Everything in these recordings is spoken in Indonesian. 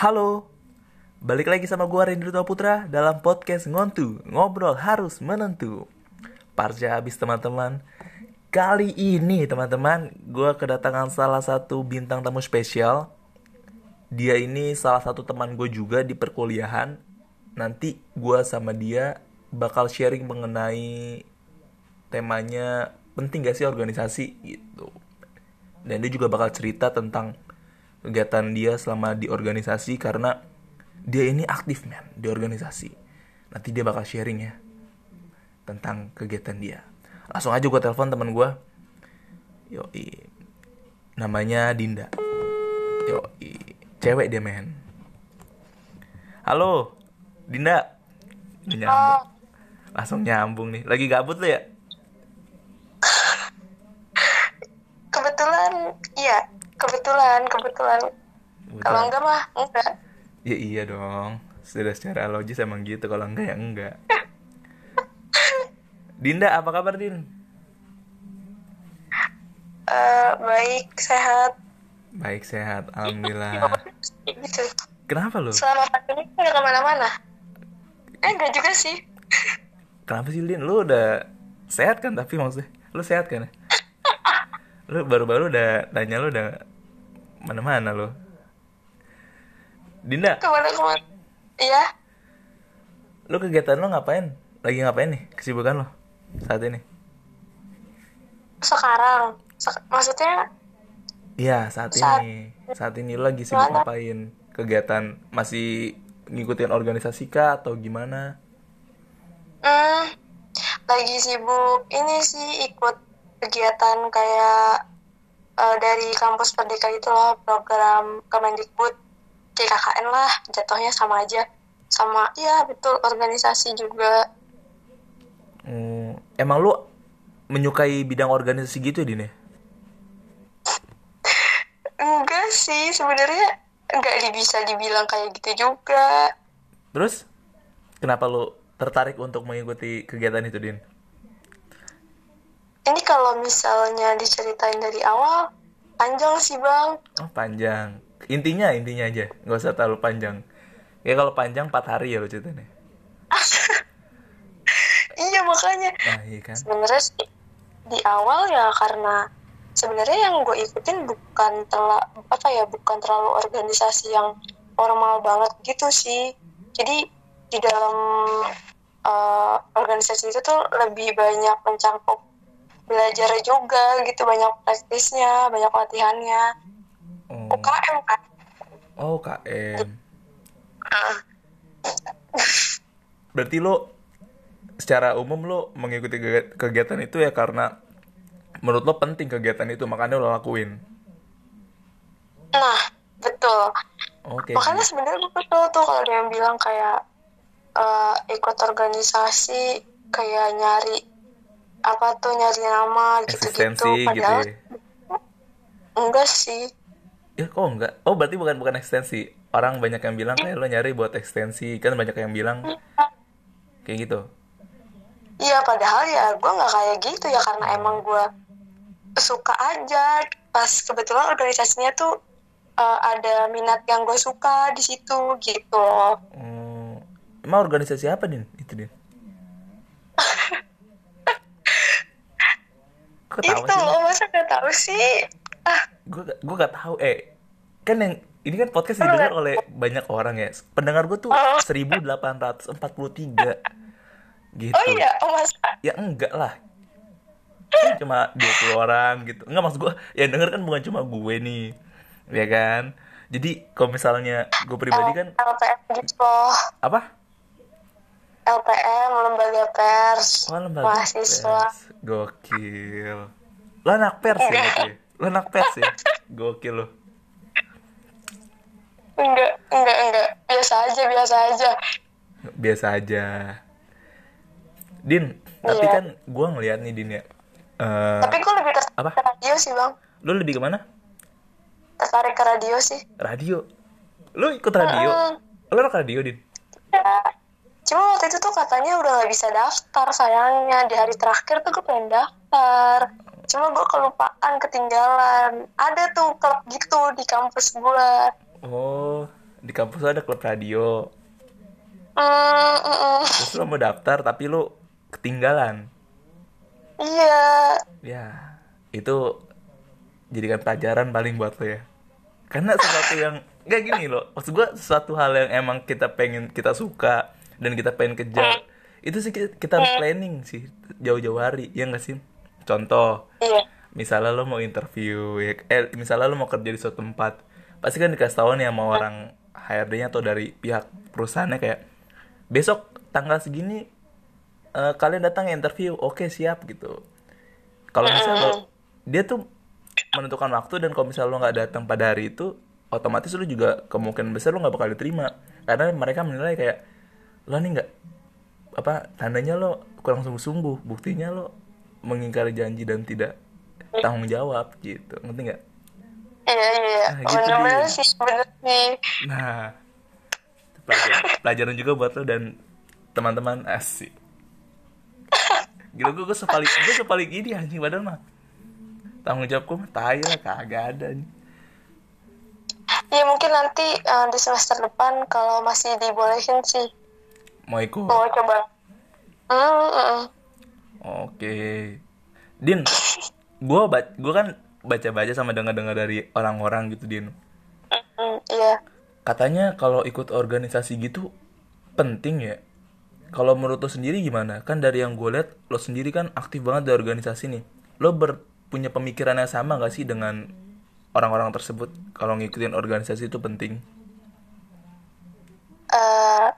Halo, balik lagi sama gua Rendra Tua Putra dalam podcast Ngontu Ngobrol Harus Menentu. Parja habis teman-teman. Kali ini teman-teman Gua kedatangan salah satu bintang tamu spesial. Dia ini salah satu teman gue juga di perkuliahan. Nanti gua sama dia bakal sharing mengenai temanya penting gak sih organisasi gitu. Dan dia juga bakal cerita tentang kegiatan dia selama di organisasi karena dia ini aktif men di organisasi. Nanti dia bakal sharing ya tentang kegiatan dia. Langsung aja gue telepon teman gue yo namanya Dinda. Yo cewek dia men. Halo. Dinda. Nyambung. Langsung nyambung nih. Lagi gabut lo ya? Kebetulan iya kebetulan kebetulan. Kalau enggak mah enggak. Ya iya dong. Sudah secara logis emang gitu. Kalau enggak ya enggak. Dinda apa kabar Din? Eh, baik sehat. Baik sehat. Alhamdulillah. gitu kenapa lo? Selama pandemi nggak ke mana-mana? Eh enggak juga sih. Kenapa sih Din? Lu udah sehat kan? Tapi maksudnya lu sehat kan? Lu baru-baru udah tanya lu udah mana-mana lo. Dinda. Ke mana-kemana? Iya. Lu kegiatan lu ngapain? Lagi ngapain nih? Kesibukan lo saat ini? Sekarang. Sek- maksudnya Iya saat Saat- ini. Saat ini lu lagi sibuk Gimana? ngapain? Kegiatan masih ngikutin organisasi kah atau gimana? Hmm, lagi sibuk ini sih ikut kegiatan kayak eh, dari kampus Merdeka itu loh program Kemendikbud KKKN lah jatuhnya sama aja sama iya betul organisasi juga Hmm, emang lu menyukai bidang organisasi gitu ya Din ya? enggak sih sebenarnya enggak bisa dibilang kayak gitu juga Terus kenapa lu tertarik untuk mengikuti kegiatan itu Din? Ini kalau misalnya diceritain dari awal panjang sih bang Oh panjang. Intinya intinya aja, nggak usah terlalu panjang. Ya kalau panjang 4 hari ya lu ceritanya. iya makanya Nah iya kan. sebenarnya di awal ya karena sebenarnya yang gue ikutin bukan tela, apa ya bukan terlalu organisasi yang formal banget gitu sih jadi di dalam eh, organisasi itu tuh lebih banyak mencangkup belajar juga gitu banyak praktisnya banyak latihannya Oh, UKM kan oh KM. Ah, Berarti lu secara umum lu mengikuti kegi- kegiatan itu ya karena menurut lo penting kegiatan itu makanya lo lakuin. nah betul Oke. makanya sebenarnya gue kesel tuh kalau ada yang bilang kayak eh, ikut organisasi kayak nyari apa tuh nyari nama gitu-gitu eksistensi gitu padahal ya. enggak sih Ya kok enggak? Oh berarti bukan bukan ekstensi. Orang banyak yang bilang kayak lo nyari buat ekstensi kan banyak yang bilang kayak gitu. iya padahal ya gue nggak kayak gitu ya karena emang gue suka aja pas kebetulan organisasinya tuh eh, ada minat yang gue suka di situ gitu Oh, emang organisasi apa din? Itu din. Kok tahu itu sih? loh masa gak tahu sih ah Gue gue gak tahu. Eh kan yang ini kan podcast didengar oleh banyak orang ya. Pendengar gue tuh Oh. 1843 gitu. oh iya oh masa Ya enggak lah. Kan Cuma 20 orang gitu. Enggak maksud gue, yang denger kan bukan cuma gue nih. Ya kan? Jadi kalau misalnya gue pribadi kan LPM gitu loh apa? LPM lembaga pers Oh, lembaga mahasiswa pers. Gokil. Lo anak pers ya? Lo anak pers ya? Gokil lo. enggak enggak enggak biasa aja biasa aja Biasa aja. Din, tapi Iya. kan gue ngeliat nih Din ya. Eh, tapi gue lebih tertarik Apa? ke radio sih bang lo lebih ke mana? tertarik ke radio sih Radio. Lo ikut radio? Mm-mm. Lo anak radio, Din? ya cuma waktu itu tuh katanya udah nggak bisa daftar sayangnya. Di hari terakhir tuh gue pengen daftar. Cuma gue kelupaan ketinggalan. Ada tuh klub gitu di kampus gue. Oh, di kampus ada klub radio? Hmm, mm, mm. terus lo mau daftar tapi lo ketinggalan? Iya. Ya itu jadikan pelajaran paling buat lo ya. Karena sesuatu yang nggak gini loh maksud gue sesuatu hal yang emang kita pengen kita suka dan kita pengen kejar. Itu sih kita, kita harus planning sih jauh-jauh hari ya nggak sih? Contoh iya. misalnya lo mau interview ya eh misalnya lo mau kerja di suatu tempat pasti kan dikasih tahu nih sama orang HRD-nya atau dari pihak perusahaannya kayak besok tanggal segini eh, kalian datang ya interview. Oke siap gitu. Kalau misalnya lo- dia tuh menentukan waktu dan kalau misalnya lo nggak datang pada hari itu otomatis lo juga kemungkinan besar lo nggak bakal diterima. Karena mereka menilai kayak lo nih nggak apa tandanya lo kurang sungguh-sungguh buktinya lo mengingkari janji dan tidak tanggung jawab gitu. Ngerti nggak? Iya iya Ah, gitu bener-bener dia. sih bener sih. Nah pelajaran, pelajaran juga buat lo dan teman-teman asik. Gila gue gue sepaling gue sepaling ini anjing padahal mah tanggung jawabku mah tai lah kagak ada nih Iya mungkin nanti eh, di semester depan kalau masih dibolehin sih mau ikut mau coba. Mm, mm. Oke. Din, gue ba gua kan baca-baca sama dengar-dengar dari orang-orang gitu, Din. Mm, iya. Katanya kalau ikut organisasi gitu penting ya. Kalau menurut lo sendiri gimana? Kan dari yang gue lihat, lo sendiri kan aktif banget di organisasi nih. Lo ber punya pemikiran yang sama gak sih dengan orang-orang tersebut? Kalau ngikutin organisasi itu penting. Eh,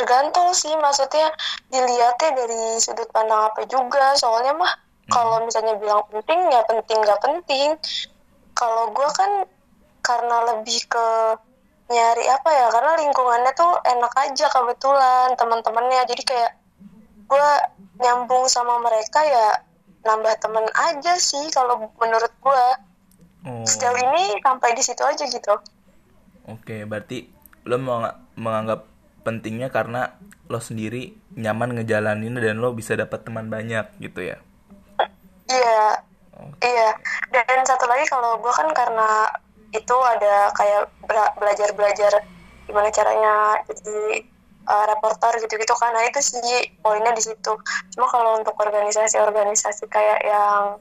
tergantung sih maksudnya dilihatnya dari sudut pandang apa juga. Soalnya mah kalau misalnya bilang penting ya penting nggak penting. Kalau gue kan karena lebih ke nyari apa ya karena lingkungannya tuh enak aja kebetulan teman-temannya. Jadi kayak gue nyambung sama mereka ya nambah temen aja sih kalau menurut gue Oh. sejauh ini sampai di situ aja gitu. Oke, berarti lo meng- menganggap pentingnya karena lo sendiri nyaman ngejalanin dan lo bisa dapat teman banyak gitu ya. iya Oh, Iya, dan satu lagi kalau gue kan karena itu ada kayak bela- belajar-belajar gimana caranya jadi uh, reporter gitu-gitu kan, nah itu sih poinnya di situ. Cuma kalau untuk organisasi-organisasi kayak yang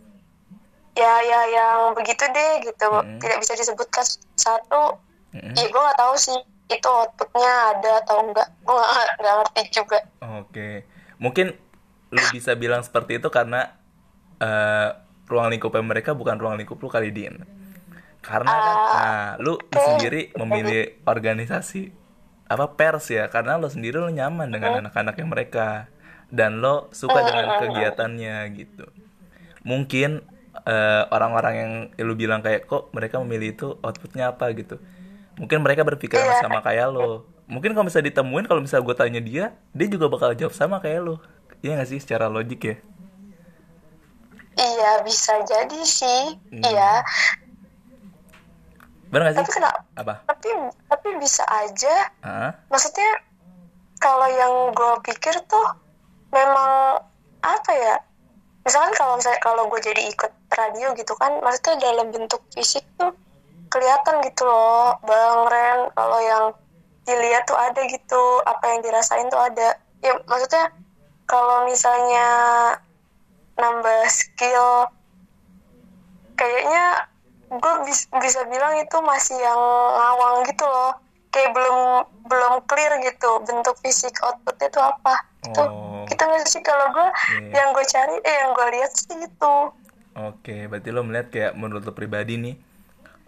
ya ya yang begitu deh gitu, Mm. tidak bisa disebutkan satu. Mm-mm. Ya gue nggak tahu sih itu outputnya ada atau enggak, gue nggak ngerti juga. Oke, mungkin lo bisa bilang seperti itu karena eh, ruang lingkupnya mereka bukan ruang lingkup lo kali Din. Karena kan, nah, lu sendiri memilih organisasi apa pers ya, karena lo sendiri lo nyaman dengan anak-anaknya mereka dan lo suka dengan kegiatannya gitu. Mungkin eh, orang-orang yang lu bilang kayak kok mereka memilih itu outputnya apa gitu. Mungkin mereka berpikir sama kayak lo. Mungkin kalau bisa ditemuin kalau bisa gue tanya dia, dia juga bakal jawab sama kayak lo. Iya gak sih secara logik ya? Iya bisa jadi sih, iya. Bener gak sih? Tapi kenapa? Apa? Tapi tapi bisa aja Hah? maksudnya kalau yang gue pikir tuh memang apa ya misalkan kalau misalnya kalau gue jadi ikut radio gitu kan maksudnya dalam bentuk fisik tuh kelihatan gitu loh bang Ren. Kalau yang dilihat tuh ada gitu apa yang dirasain tuh ada. Ya maksudnya kalau misalnya nambah skill kayaknya gue bis- bisa bilang itu masih yang ngawang gitu loh. Kayak belum belum clear gitu bentuk fisik outputnya itu apa. Itu Oh. gitu nggak sih? Kalau gue Iya. yang gue cari eh yang gue lihat sih itu. Oke, berarti lo melihat kayak menurut lo pribadi nih,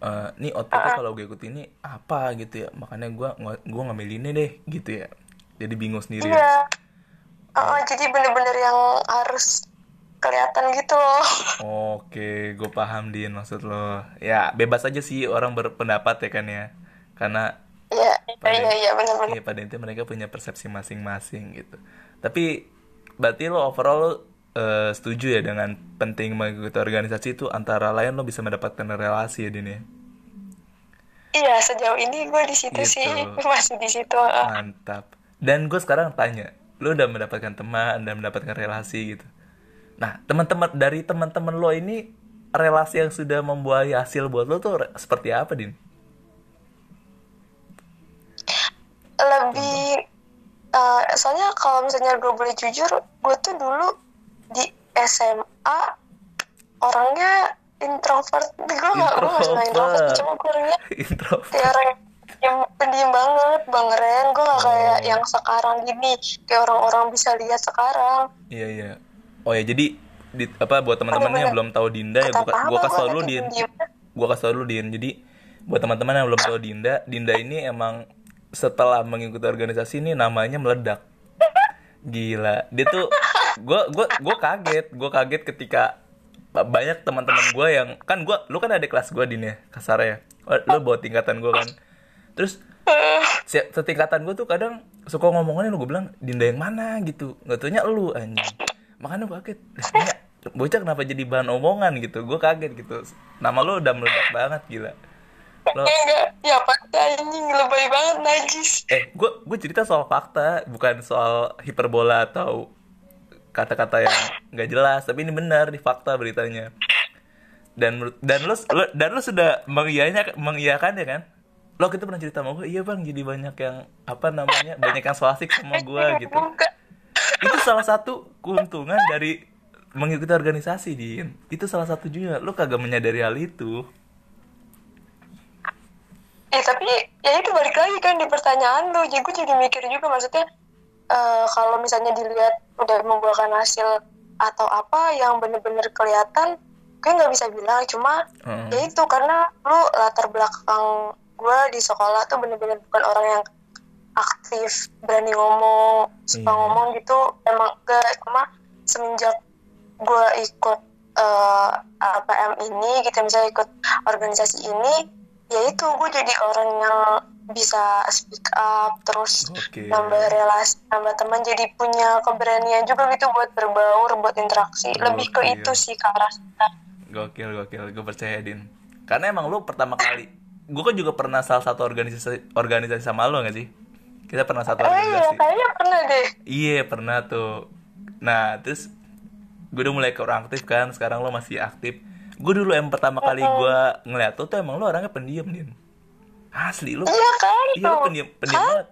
eh nih outputnya kalau gue ikut ini apa gitu ya, makanya gue gue ngambil ini deh gitu ya. Jadi bingung sendiri. ya. iya Oh, jadi bener-bener yang harus kelihatan gitu loh Oke, gue paham din maksud lo. Ya bebas aja sih orang berpendapat ya kan ya, karena iya Pada- iya iya bener-bener Iya pada intinya mereka punya persepsi masing-masing gitu. Tapi berarti lo overall lo eh, setuju ya dengan penting mengikuti organisasi itu antara lain lo bisa mendapatkan relasi ya Din ya. iya sejauh ini gue di situ Gitu. sih masih di situ ah. Mantap. Dan gue sekarang tanya, lo udah mendapatkan teman dan mendapatkan relasi gitu. Nah teman-teman dari teman-teman lo ini relasi yang sudah membuahai hasil buat lo tuh seperti apa Din? eh, soalnya kalau misalnya gue boleh jujur gue tuh dulu di SMA orangnya introvert. Gue gak gue gak suka introvert. cuma gue orangnya introvert. orang yang pendiam banget bang Ren. Gue gak kayak Oh. yang sekarang gini kayak orang-orang bisa lihat sekarang. Iya iya. Oh ya jadi di, apa buat teman-teman yang belum tahu Dinda ya apa gua kasih tau dulu Din. gua kasih tau dulu Din. Jadi buat teman-teman yang belum tahu Dinda Dinda ini emang setelah mengikuti organisasi ini namanya meledak. Gila. Dia tuh gua gua gua kaget. Gua kaget ketika ba- banyak teman-teman gua yang kan gua lu kan ada kelas gua Din ya? Kasar ya? Oh, lu bawa tingkatan gua kan? Terus setingkatan gue tuh kadang suka ngomongannya lu gue bilang Dinda yang mana? gitu. Nggak taunya lu anjing. Makanya gue kaget. "Lah, ini bocah kenapa jadi bahan omongan gitu? Gue kaget gitu. Nama lu udah meledak banget gila. Lo enggak ya fakta anjing. Lebay banget najis. Eh gue gue cerita soal fakta bukan soal hiperbola atau kata-kata yang nggak jelas tapi ini benar di fakta beritanya. Dan dan lu lu- dan lu sudah mengiyakannya mengiyakan ya kan? Lo kita pernah cerita sama gue iya bang jadi banyak yang apa namanya banyak yang swasik sama gue gitu. Bukan. itu salah satu keuntungan dari mengikuti organisasi din. Itu salah satu juga. Lu kagak menyadari hal itu. Eh tapi ya itu balik lagi kan di pertanyaan lu. Jadi gue jadi mikir juga maksudnya eh, kalau misalnya dilihat udah membuahkan hasil atau apa yang bener-bener kelihatan, gue nggak bisa bilang. Cuma Heeh. ya itu karena lu latar belakang gue di sekolah tuh bener-bener bukan orang yang aktif, berani ngomong, suka Iya. ngomong gitu. Emang gak cuma semenjak gue ikut eh, APM ini, kita misalnya ikut organisasi ini, ya itu gue jadi orang yang bisa speak up, terus Oke. nambah relasi, nambah teman, jadi punya keberanian juga gitu buat berbaur, buat interaksi. Lebih ke Gokil. itu sih ke arah. Gokil, gokil. Gue percaya, Din. Karena emang lu pertama kali... Gue kan juga pernah salah satu organisasi organisasi sama lo gak sih? Kita pernah satu Oh iya, organisasi. kayaknya pernah deh. Iya, pernah tuh. Nah, terus gue udah mulai kurang aktif kan. Sekarang lo masih aktif. Gue dulu yang pertama kali gue ngeliat lo tuh emang lo orangnya pendiam, Din. Asli, lo Iya kan? Iya lu tuh. pendiam, pendiam banget.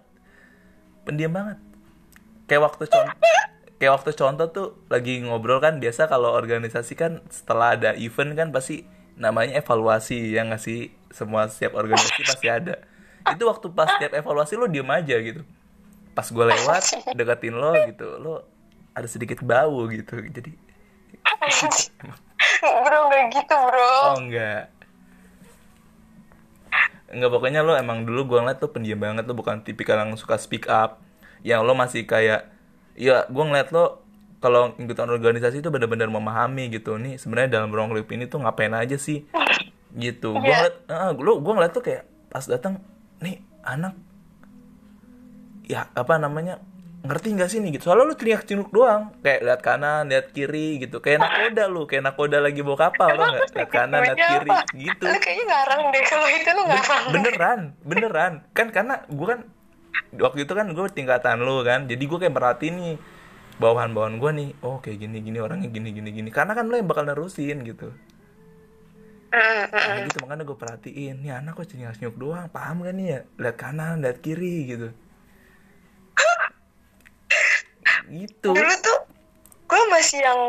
Pendiam banget. Kayak waktu contoh kayak waktu contoh tuh lagi ngobrol kan biasa kalau organisasi kan setelah ada event kan pasti namanya evaluasi ya nggak sih semua setiap organisasi pasti ada itu waktu pas setiap evaluasi lo diem aja gitu pas gue lewat deketin lo gitu lo ada sedikit bau gitu jadi bro nggak gitu bro. oh enggak. Enggak pokoknya lo emang dulu gua ngeliat tuh pendiam banget lo bukan tipikal yang suka speak up. Yang lo masih kayak ya gua ngeliat lo kalau ikutan organisasi itu benar-benar memahami gitu. Nih sebenarnya dalam ruang lingkup ini tuh ngapain aja sih? Gitu. Gua Iya. ngeliat ah, lo gua ngeliat tuh kayak pas datang nih anak. Ya apa namanya ngerti nggak sih nih gitu? Soalnya lu teriak cinuk doang. Kayak lihat kanan lihat kiri gitu. Kayak nakoda lu kayak nakoda lagi bawa kapal lo nggak? lihat kanan lihat kiri apa? gitu. Lu kayaknya ngarang deh kalau itu lu ngarang. beneran beneran. Kan karena gue kan waktu itu kan gue tingkatan lu kan. Jadi gue kayak merhatiin nih bawahan-bawahan gue nih. Oh kayak gini gini orangnya gini gini gini karena kan lo yang bakal nerusin gitu. Nah, gitu makanya gue perhatiin. Nih anak kok cengeng senyuk doang. Paham gak nih ya? Lihat kanan lihat kiri gitu gitu. Dulu tuh gue masih yang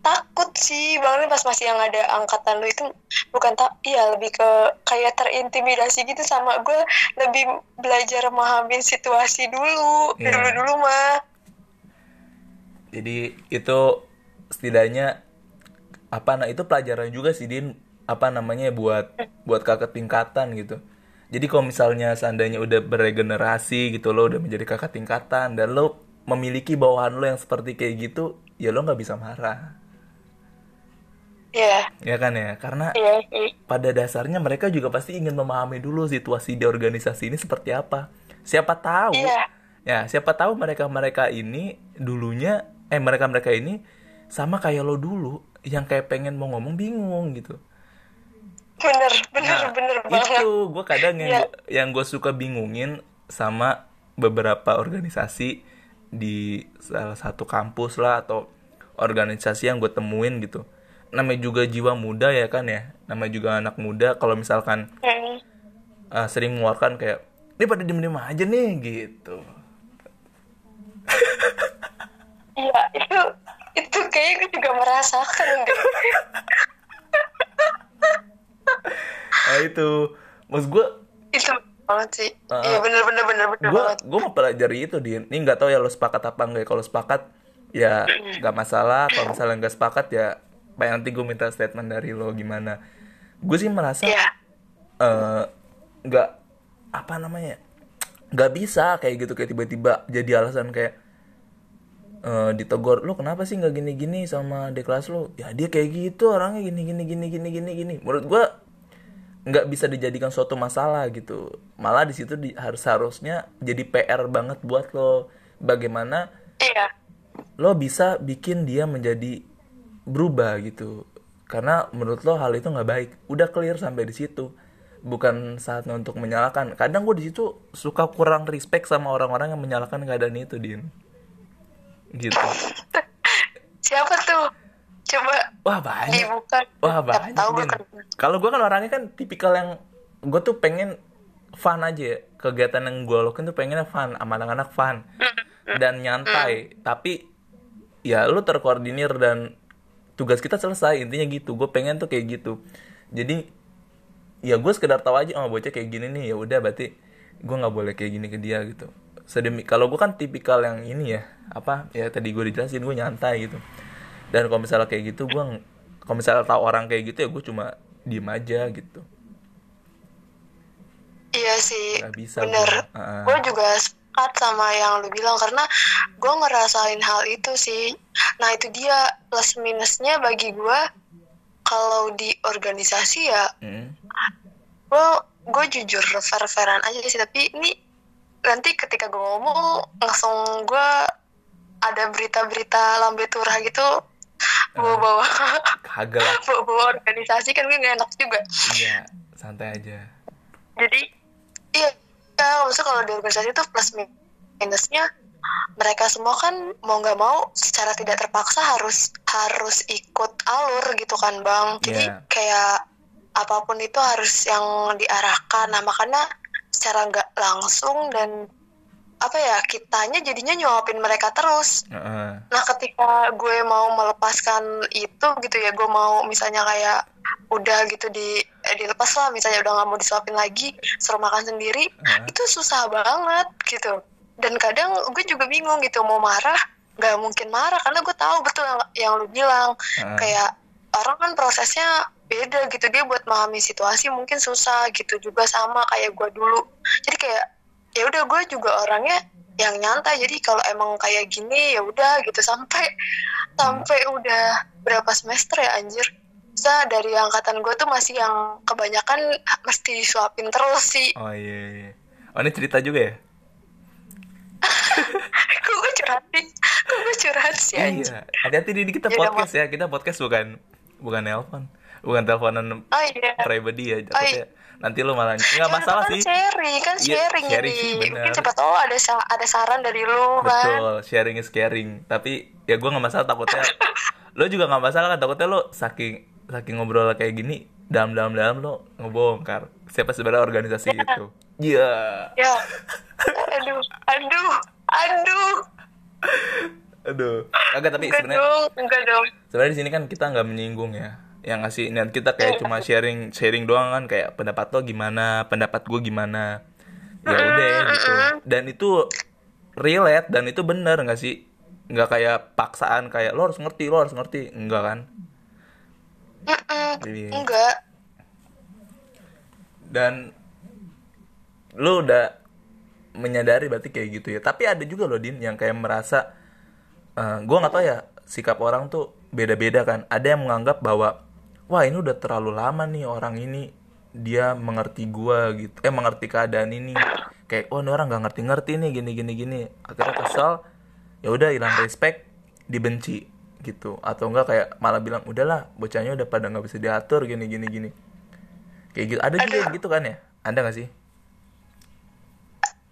takut sih. Banget pas masih yang ada angkatan lu itu bukan tak iya lebih ke kayak terintimidasi gitu sama gue lebih belajar memahami situasi dulu Iya. dulu dulu mah. Jadi itu setidaknya apa nah itu pelajaran juga sih din. Apa namanya buat buat kakak tingkatan gitu. Jadi kalau misalnya seandainya udah beregenerasi gitu lo udah menjadi kakak tingkatan dan lo memiliki bawahan lo yang seperti kayak gitu ya lo nggak bisa marah ya ya kan ya karena iya sih pada dasarnya mereka juga pasti ingin memahami dulu situasi di organisasi ini seperti apa. Siapa tahu, Iya. ya siapa tahu mereka mereka ini dulunya, eh mereka mereka ini sama kayak lo dulu, yang kayak pengen mau ngomong bingung gitu. bener bener Nah, bener banget itu gue kadang yang gua- yang gue suka bingungin sama beberapa organisasi di salah satu kampus lah atau organisasi yang gue temuin gitu. Namanya juga jiwa muda ya kan ya, namanya juga anak muda. Kalau misalkan Mm. uh, sering mengeluarkan kayak ini pada diem-diem aja nih gitu. iya itu itu kayak gue juga merasakan deh. nah itu maksud gue itu banget sih. Ah, iya bener bener bener bener gue banget. gue mau pelajari itu di ini nggak tahu ya lo sepakat apa enggak kalau sepakat ya nggak masalah. Kalau misalnya nggak sepakat ya baik nanti gue minta statement dari lo gimana. Gue sih merasa iya. eh, nggak apa namanya nggak bisa kayak gitu kayak tiba-tiba jadi alasan kayak eh ditegur lo kenapa sih nggak gini-gini sama di kelas lo? Ya dia kayak gitu orangnya gini gini gini gini gini gini. Menurut gua nggak bisa dijadikan suatu masalah gitu. Malah di situ di, harus harusnya jadi PR banget buat lo. Bagaimana iya. lo bisa bikin dia menjadi berubah gitu. Karena menurut lo hal itu nggak baik. Udah clear sampai di situ. Bukan saatnya untuk menyalahkan. Kadang gue di situ suka kurang respect sama orang-orang yang menyalahkan keadaan itu din. Gitu. Siapa tuh coba wah banyak. dibuka. Wah banyak kalau gue kan orangnya kan tipikal yang gue tuh pengen fun aja kegiatan yang gue lakukan tuh pengennya fun sama anak-anak fun. Dan nyantai. Tapi ya lu terkoordinir dan tugas kita selesai. Intinya gitu. Gue pengen tuh kayak gitu. Jadi ya gue sekedar tahu aja oh bocah kayak gini nih. Ya udah berarti gue nggak boleh kayak gini ke dia gitu. Sedemi kalau gue kan tipikal yang ini ya apa ya tadi gue dijelasin gue nyantai gitu dan kalau misalnya kayak gitu gue kalau misalnya tahu orang kayak gitu ya gue cuma diem aja gitu Iya sih, Nggak bisa bener. Gue juga sepakat sama yang lu bilang karena gue ngerasain hal itu sih. Nah itu dia plus minusnya bagi gue kalau di organisasi ya Hmm. gue gue jujur fair-fairan aja sih tapi ini nanti ketika gue ngomong langsung gue ada berita-berita lambe turah gitu bawa-bawa. Kagak lah. Bawa-bawa organisasi kan gue gak enak juga. Iya santai aja. Jadi iya ya, maksudnya kalau di organisasi itu plus minusnya mereka semua kan mau nggak mau secara tidak terpaksa harus harus ikut alur gitu kan bang. Jadi Iya. kayak apa pun itu harus yang diarahkan. Nah makanya secara nggak langsung dan apa ya kitanya jadinya nyuapin mereka terus Heeh. Nah, ketika gue mau melepaskan itu gitu ya, gue mau misalnya kayak udah gitu di eh, dilepas lah, misalnya udah nggak mau disuapin lagi, suruh makan sendiri, Heeh. itu susah banget gitu. Dan kadang gue juga bingung gitu mau marah, nggak mungkin marah karena gue tahu betul yang, yang lu bilang Heeh. kayak orang kan prosesnya beda gitu dia buat memahami situasi mungkin susah gitu juga sama kayak gue dulu. Jadi kayak ya udah gue juga orangnya yang nyantai. Jadi kalau emang kayak gini ya udah gitu. Sampai sampai udah berapa semester ya anjir. Bisa dari angkatan gue tuh masih yang kebanyakan mesti disuapin terus sih. Oh iya, iya. Oh ini cerita juga ya? Kok gue curhat sih? Kok gue curhat sih anjir? iya hati-hati di kita Ya podcast ya. Kita podcast bukan bukan nelpon. Bukan teleponan oh iya. pribadi ya Oh, iya. Nanti lu malah nggak Ya, masalah kan sih. sharing kan Iya, sharing, sharing ini sih, benar. mungkin siapa tahu ada ada saran dari lu kan? Betul sharing is caring. Tapi ya gue nggak masalah takutnya. Lo juga nggak masalah kan? Takutnya lo saking saking ngobrol kayak gini dalam dalam dalam lo ngebongkar. Siapa sebenarnya organisasi itu? Iya. Ya. Aduh aduh aduh. Aduh. Agak tapi sebenarnya dong enggak dong. Sebenarnya di sini kan kita nggak menyinggung ya yang ngasih niat kita kayak cuma sharing sharing doang kan kayak pendapat lo gimana pendapat gue gimana. Ya udah gitu. Dan itu relate dan itu bener nggak sih? Nggak kayak paksaan kayak lo harus ngerti lo harus ngerti. Enggak kan? Iya. enggak dan lo udah menyadari berarti kayak gitu ya. Tapi ada juga loh din yang kayak merasa eh gue nggak tahu ya sikap orang tuh beda-beda kan. Ada yang menganggap bahwa wah ini udah terlalu lama nih orang ini. Dia mengerti gua gitu. Eh mengerti keadaan ini. Kayak oh ini orang nggak ngerti-ngerti nih gini gini gini. Akhirnya kesal ya udah hilang respect dibenci gitu. Atau enggak kayak malah bilang udahlah bocahnya udah pada nggak bisa diatur gini gini gini. Kayak gitu. Ada juga yang gitu kan ya? Ada nggak sih?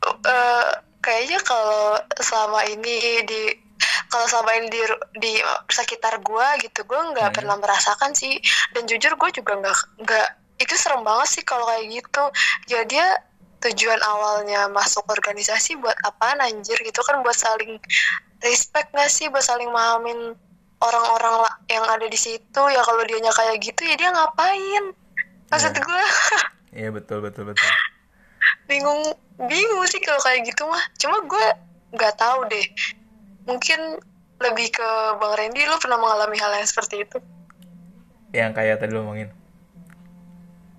Eh, kayaknya kalau selama ini di kalau selama ini di, di sekitar gua gitu gue nggak Hmm. pernah merasakan sih. Dan jujur gue juga nggak nggak itu serem banget sih kalau kayak gitu. Jadi dia tujuan awalnya masuk organisasi buat apaan anjir gitu kan buat saling respect gak sih buat saling mahamin orang-orang yang ada di situ. Ya kalau dianya kayak gitu ya dia ngapain? Maksud Iya. gue iya betul betul betul. Bingung bingung sih kalau kayak gitu mah. Cuma gue nggak tahu deh mungkin lebih ke bang Randy lu pernah mengalami hal yang seperti itu? Yang kayak tadi lo ngomongin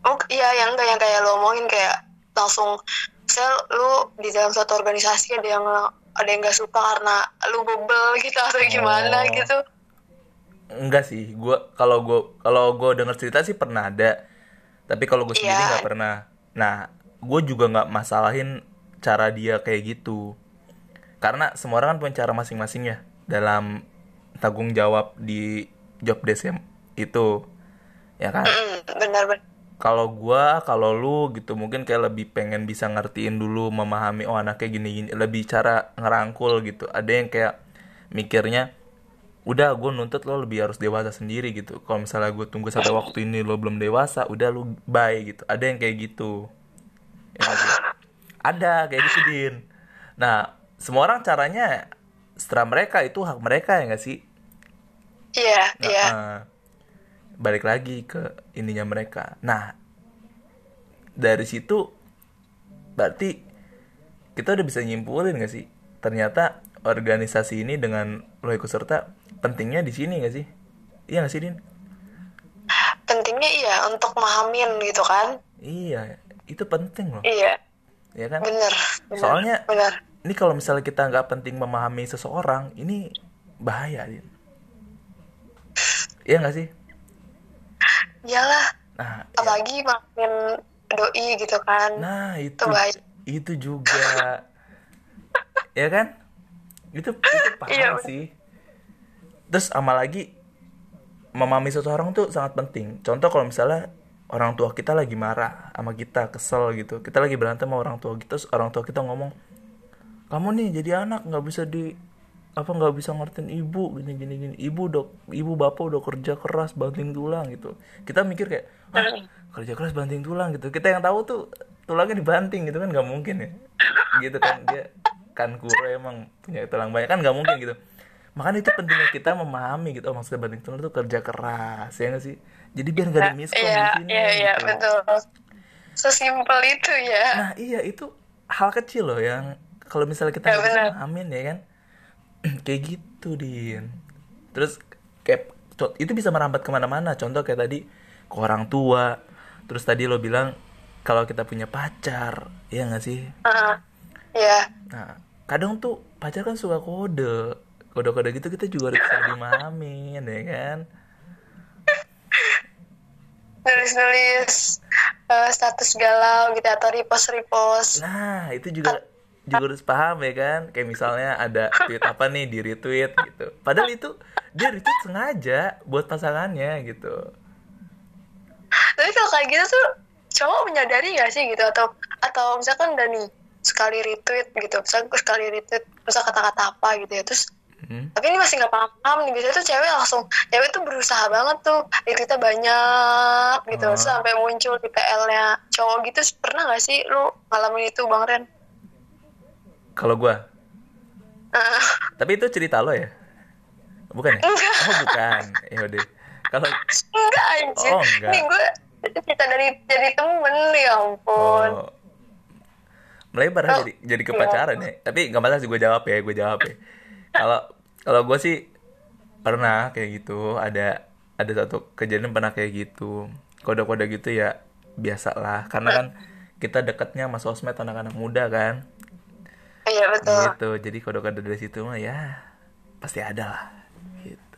oh iya yang enggak yang kayak lo omongin kayak langsung misal lu di dalam suatu organisasi ada yang ada yang nggak suka karena lu bebel gitu atau gimana Oh. gitu? Enggak sih gua kalau gua kalau gua denger cerita sih pernah ada. Tapi kalau gue sendiri Iya. nggak pernah. Nah gue juga nggak masalahin cara dia kayak gitu karena semua orang kan punya cara masing-masing ya dalam tanggung jawab di job desk itu ya kan? Benar benar. Kalau gua kalau lu gitu mungkin kayak lebih pengen bisa ngertiin dulu memahami oh anaknya gini gini lebih cara ngerangkul gitu. Ada yang kayak mikirnya udah gue nuntut lo lebih harus dewasa sendiri gitu. Kalau misalnya gue tunggu sampai waktu ini lo belum dewasa udah lu bye gitu. Ada yang kayak gitu. Ya ada kayak gitu din. Nah semua orang caranya setelah mereka itu hak mereka ya nggak sih iya Nah, iya eh, balik lagi ke ininya mereka. Nah, dari situ berarti kita udah bisa nyimpulin gak sih? Ternyata organisasi ini dengan lo ikut serta pentingnya di sini gak sih? Iya gak sih, Din? pentingnya iya untuk mahamin gitu kan Iya, itu penting loh. iya Ya kan? bener, bener Soalnya bener ini kalau misalnya kita nggak penting memahami seseorang, ini bahaya, Din. Iya gak sih? iyalah Nah, ya. apalagi makin doi gitu kan Nah, itu Itu bahaya. itu juga. ya kan? Itu itu paham Iya, sih. Terus sama lagi memahami seseorang tuh sangat penting. Contoh kalau misalnya orang tua kita lagi marah sama kita, kesel gitu. Kita lagi berantem sama orang tua kita, terus orang tua kita ngomong, "Kamu nih jadi anak nggak bisa di apa nggak bisa ngertiin ibu gini gini gini. Ibu dok ibu bapak udah kerja keras banting tulang gitu. Kita mikir kayak kerja keras banting tulang gitu. Kita yang tahu tuh tulangnya dibanting gitu kan nggak mungkin ya. Gitu kan dia kan kure emang punya tulang banyak kan nggak mungkin gitu. Makanya itu pentingnya kita memahami gitu. Oh maksudnya banting tulang itu kerja keras ya nggak sih? Jadi biar nggak ada miskom di iya sini iya iya gitu. betul. Sesimpel itu ya. Nah iya itu hal kecil loh yang kalau misalnya kita Ya, bisa pahamin ya kan? Kayak gitu din. Terus kayak itu bisa merambat ke mana-mana. Contoh kayak tadi ke orang tua. Terus tadi lo bilang kalau kita punya pacar ya nggak sih? Heeh. iya. Nah kadang tuh pacar kan suka kode. Kode-kode gitu kita juga harus bisa dimahamin ya kan? Nulis-nulis eh, status galau gitu atau repost-repost. Nah, itu juga juga harus paham ya kan. Kayak misalnya ada tweet apa nih di retweet gitu. Padahal itu dia retweet sengaja buat pasangannya gitu. tapi kalau kayak gitu tuh cowok menyadari gak sih gitu atau atau misalkan udah nih sekali retweet gitu misalkan gue sekali retweet misal kata-kata apa gitu ya terus Hmm. tapi ini masih nggak paham nih biasanya tuh cewek langsung cewek tuh berusaha banget tuh retweetnya banyak gitu Oh. Sampai muncul di PL-nya cowok gitu pernah gak sih lu ngalamin itu bang Ren Kalau gua, Ah, tapi itu cerita lo ya? Bukan ya? Enggak. Oh, bukan. Ya udah. Kalau enggak anjir Oh, enggak. nih gue cerita dari dari temen ya ampun oh, melebar Oh, jadi jadi ke iya. pacaran ya. Tapi nggak masalah sih gue jawab ya, gue jawab ya. Kalau kalau gue sih pernah kayak gitu, ada ada satu kejadian pernah kayak gitu. Kode-kode gitu ya biasa lah, karena kan kita dekatnya sama sosmed anak-anak muda kan. Iya betul Gitu. Jadi kode-kode dari situ mah ya pasti ada lah. Gitu.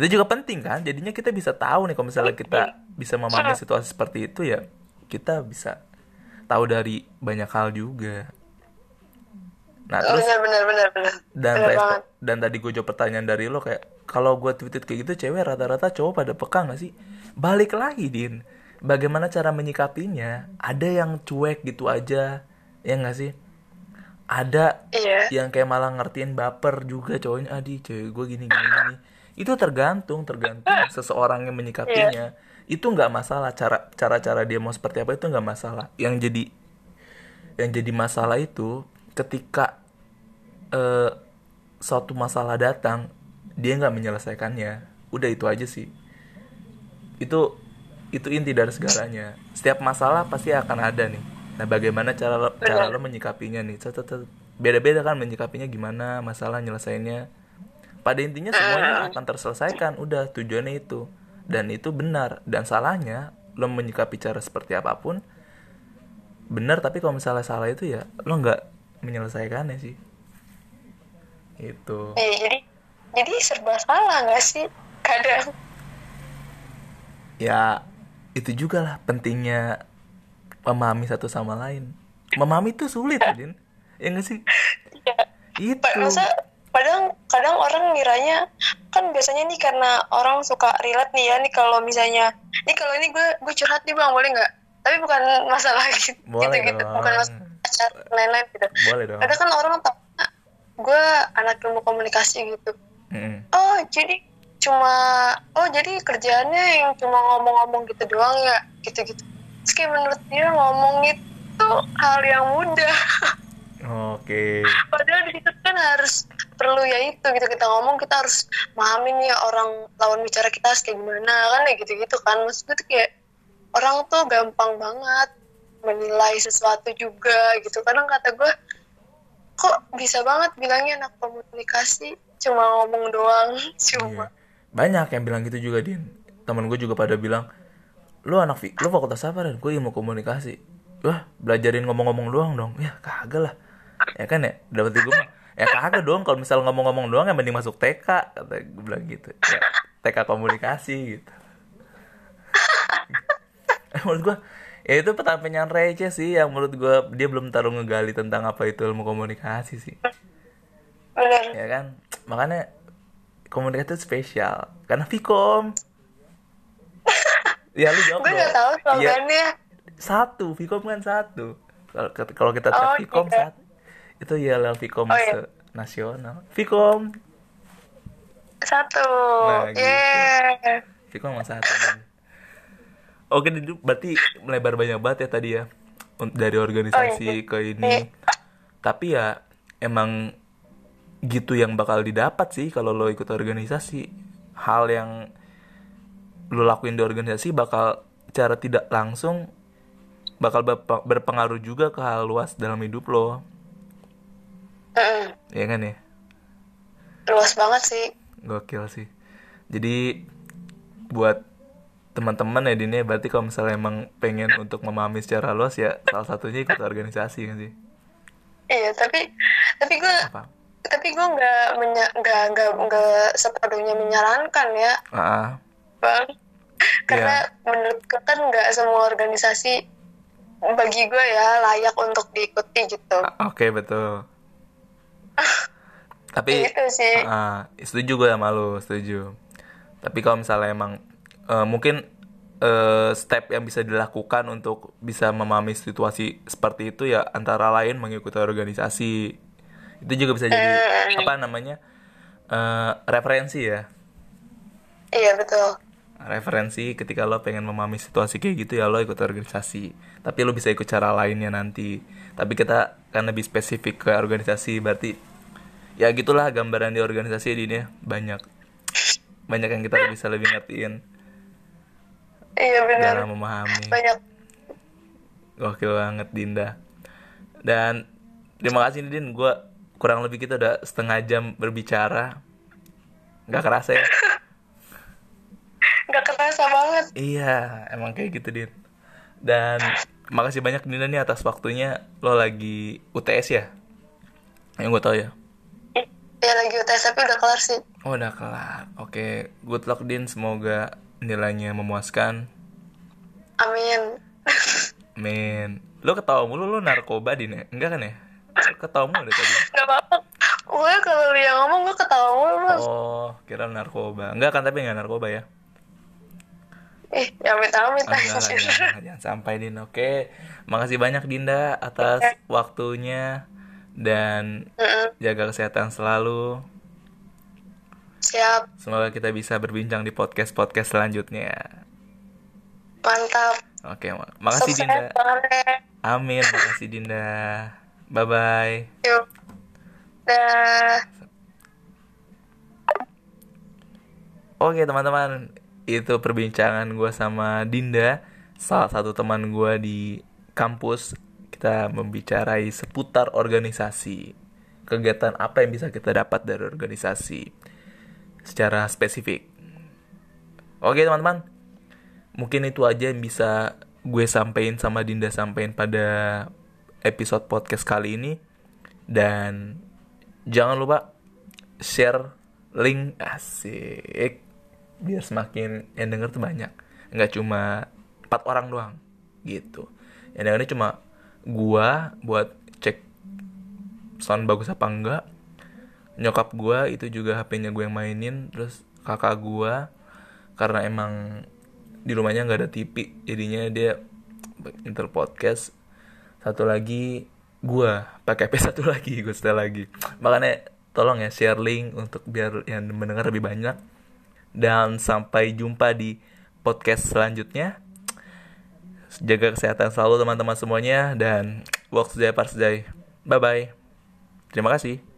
Itu juga penting kan? Jadinya kita bisa tahu nih kalau misalnya kita bisa memahami situasi seperti itu ya, kita bisa tahu dari banyak hal juga. Nah, terus benar benar benar benar dan banget dan tadi gue jawab pertanyaan dari lo kayak kalau gue tweet kayak gitu cewek rata-rata cowok pada peka gak sih balik lagi din bagaimana cara menyikapinya ada yang cuek gitu aja ya gak sih ada iya. yang kayak malah ngertiin baper juga cowoknya adi cewek gue gini gini gini. Itu tergantung tergantung seseorang yang menyikapinya. Itu nggak masalah. Cara cara cara dia mau seperti apa itu nggak masalah. Yang jadi yang jadi masalah itu ketika eh, suatu masalah datang dia nggak menyelesaikannya. Udah itu aja sih. Itu itu inti dari segalanya. Setiap masalah pasti akan ada nih nah bagaimana cara lo, cara lo menyikapinya nih? Beda-beda kan menyikapinya gimana masalah nyelesainnya. Pada intinya semuanya akan terselesaikan udah tujuannya itu. Dan itu benar. Dan salahnya lo menyikapi cara seperti apa pun benar. Tapi kalau misalnya salah itu ya lo nggak menyelesaikannya sih. Itu Eh, jadi jadi serba salah nggak sih? Kadang. Ya itu juga lah pentingnya memahami satu sama lain. Memahami itu sulit Din. Ya nggak sih? Ya itu. masa kadang kadang orang ngiranya kan biasanya nih karena orang suka relate nih ya nih kalau misalnya nih kalau ini gue gue curhat nih bang boleh nggak? Tapi bukan masalah gitu Boleh gitu, dong. bukan masalah pacar, lain-lain gitu. Boleh dong. Kadang kan orang tahu gue anak ilmu komunikasi gitu. Mm-mm. oh jadi cuma oh jadi kerjaannya yang cuma ngomong-ngomong gitu doang ya gitu-gitu Terus kayak menurut dia ngomong itu hal yang mudah. Oke. Padahal di situ kan harus perlu ya itu gitu. Kita ngomong kita harus memahami nih orang lawan bicara kita harus kayak gimana kan? Ya gitu-gitu kan. Maksud gue tuh kayak orang tuh gampang banget menilai sesuatu juga gitu. Kadang kata gue kok bisa banget bilangnya anak komunikasi cuma ngomong doang? Cuma. Iya. banyak yang bilang gitu juga din. Temen gue juga pada bilang lu anak fi- lu fakultas apa dan gue ilmu komunikasi. Wah belajarin ngomong-ngomong doang dong. Ya kagak lah. Ya kan ya? Dapat gue mah. Ya kagak dong kalau misal ngomong-ngomong doang yang mending masuk TK kata gue bilang gitu. Ya, TK komunikasi gitu. Menurut gue ya itu pertanyaan receh sih yang menurut gue dia belum taruh ngegali tentang apa itu ilmu komunikasi sih. Ya kan? Makanya komunikasi itu spesial. Karena Vkom ya lu jawab gue nggak tahu Iya, slogannya satu Vkom kan satu. Kalau kalau kita tes Oh, Vkom iya. satu itu ya Vkom Oh, iya. nasional Vkom satu. Nah, gitu. yeah. Vkom cuma satu. Oke berarti melebar banyak banget ya tadi ya dari organisasi Oh, ke ini. Tapi ya emang gitu yang bakal didapat sih kalau lo ikut organisasi. Hal yang lo lakuin di organisasi bakal cara tidak langsung bakal berpe- berpengaruh juga ke hal luas dalam hidup lo. Mm-mm. ya kan ya? Luas banget sih. Gokil sih. Jadi buat teman-teman ya Dini berarti kalau misalnya emang pengen untuk memahami secara luas ya salah satunya ikut organisasi kan sih? Iya tapi tapi gue apa? tapi gue nggak nggak nggak nggak sepenuhnya menyarankan ya. Ah bang karena Iya. menurut gue kan nggak semua organisasi bagi gue ya layak untuk diikuti gitu. Ah, oke betul. Tapi gitu sih. ah setuju gue sama lu setuju. Tapi kalau misalnya emang eh, mungkin eh, step yang bisa dilakukan untuk bisa memahami situasi seperti itu ya antara lain mengikuti organisasi. Itu juga bisa jadi Hmm. apa namanya eh, referensi ya. Iya betul referensi ketika lo pengen memahami situasi kayak gitu ya lo ikut organisasi. Tapi lo bisa ikut cara lainnya nanti. Tapi kita kan lebih spesifik ke organisasi berarti ya gitulah gambaran di organisasi ini ya banyak. Banyak yang kita bisa lebih ngertiin. Iya benar. Dalam memahami. Banyak. Gokil banget Dinda. Dan terima kasih nih, Din. Gue kurang lebih kita udah setengah jam berbicara. Nggak kerasa ya kerasa banget Iya, emang kayak gitu, Din. Dan makasih banyak Dina nih atas waktunya. Lo lagi UTS ya? Yang gue tau ya. ya lagi UTS tapi udah kelar sih Oh, udah kelar. Oke, good luck Din. Semoga nilainya memuaskan. amin Amin. Lo ketawa mulu lo narkoba Din ya? Enggak kan ya? Ketawa mulu dari tadi. nggak apa-apa gue kalau yang ngomong gue ketawa mulu. Oh, kira narkoba. Enggak kan tapi enggak narkoba ya? Ya amit amit lah, jangan, jangan sampai Din. Oke, makasih banyak Dinda atas waktunya dan jaga kesehatan selalu. siap Semoga kita bisa berbincang di podcast-podcast selanjutnya. mantap Oke, mak makasih Sukses Dinda. banget. Amin, makasih Dinda. Bye bye. Yuk. Dah. Oke teman-teman, itu perbincangan gue sama Dinda, salah satu teman gue di kampus. Kita membicarai seputar organisasi, kegiatan apa yang bisa kita dapat dari organisasi secara spesifik. Oke teman-teman, mungkin itu aja yang bisa gue sampein sama Dinda sampein pada episode podcast kali ini. Dan jangan lupa share link asik biar semakin yang denger tuh banyak. Nggak cuma empat orang doang gitu. Yang dengernya cuma gua buat cek sound bagus apa enggak nyokap gua itu juga HP-nya gue yang mainin terus kakak gua karena emang di rumahnya nggak ada TV jadinya dia inter podcast. Satu lagi gua pakai HP satu lagi gue setel lagi. Makanya tolong ya share link untuk biar yang mendengar lebih banyak dan sampai jumpa di podcast selanjutnya. Jaga kesehatan selalu teman-teman semuanya. Dan work part today. bye bye terima kasih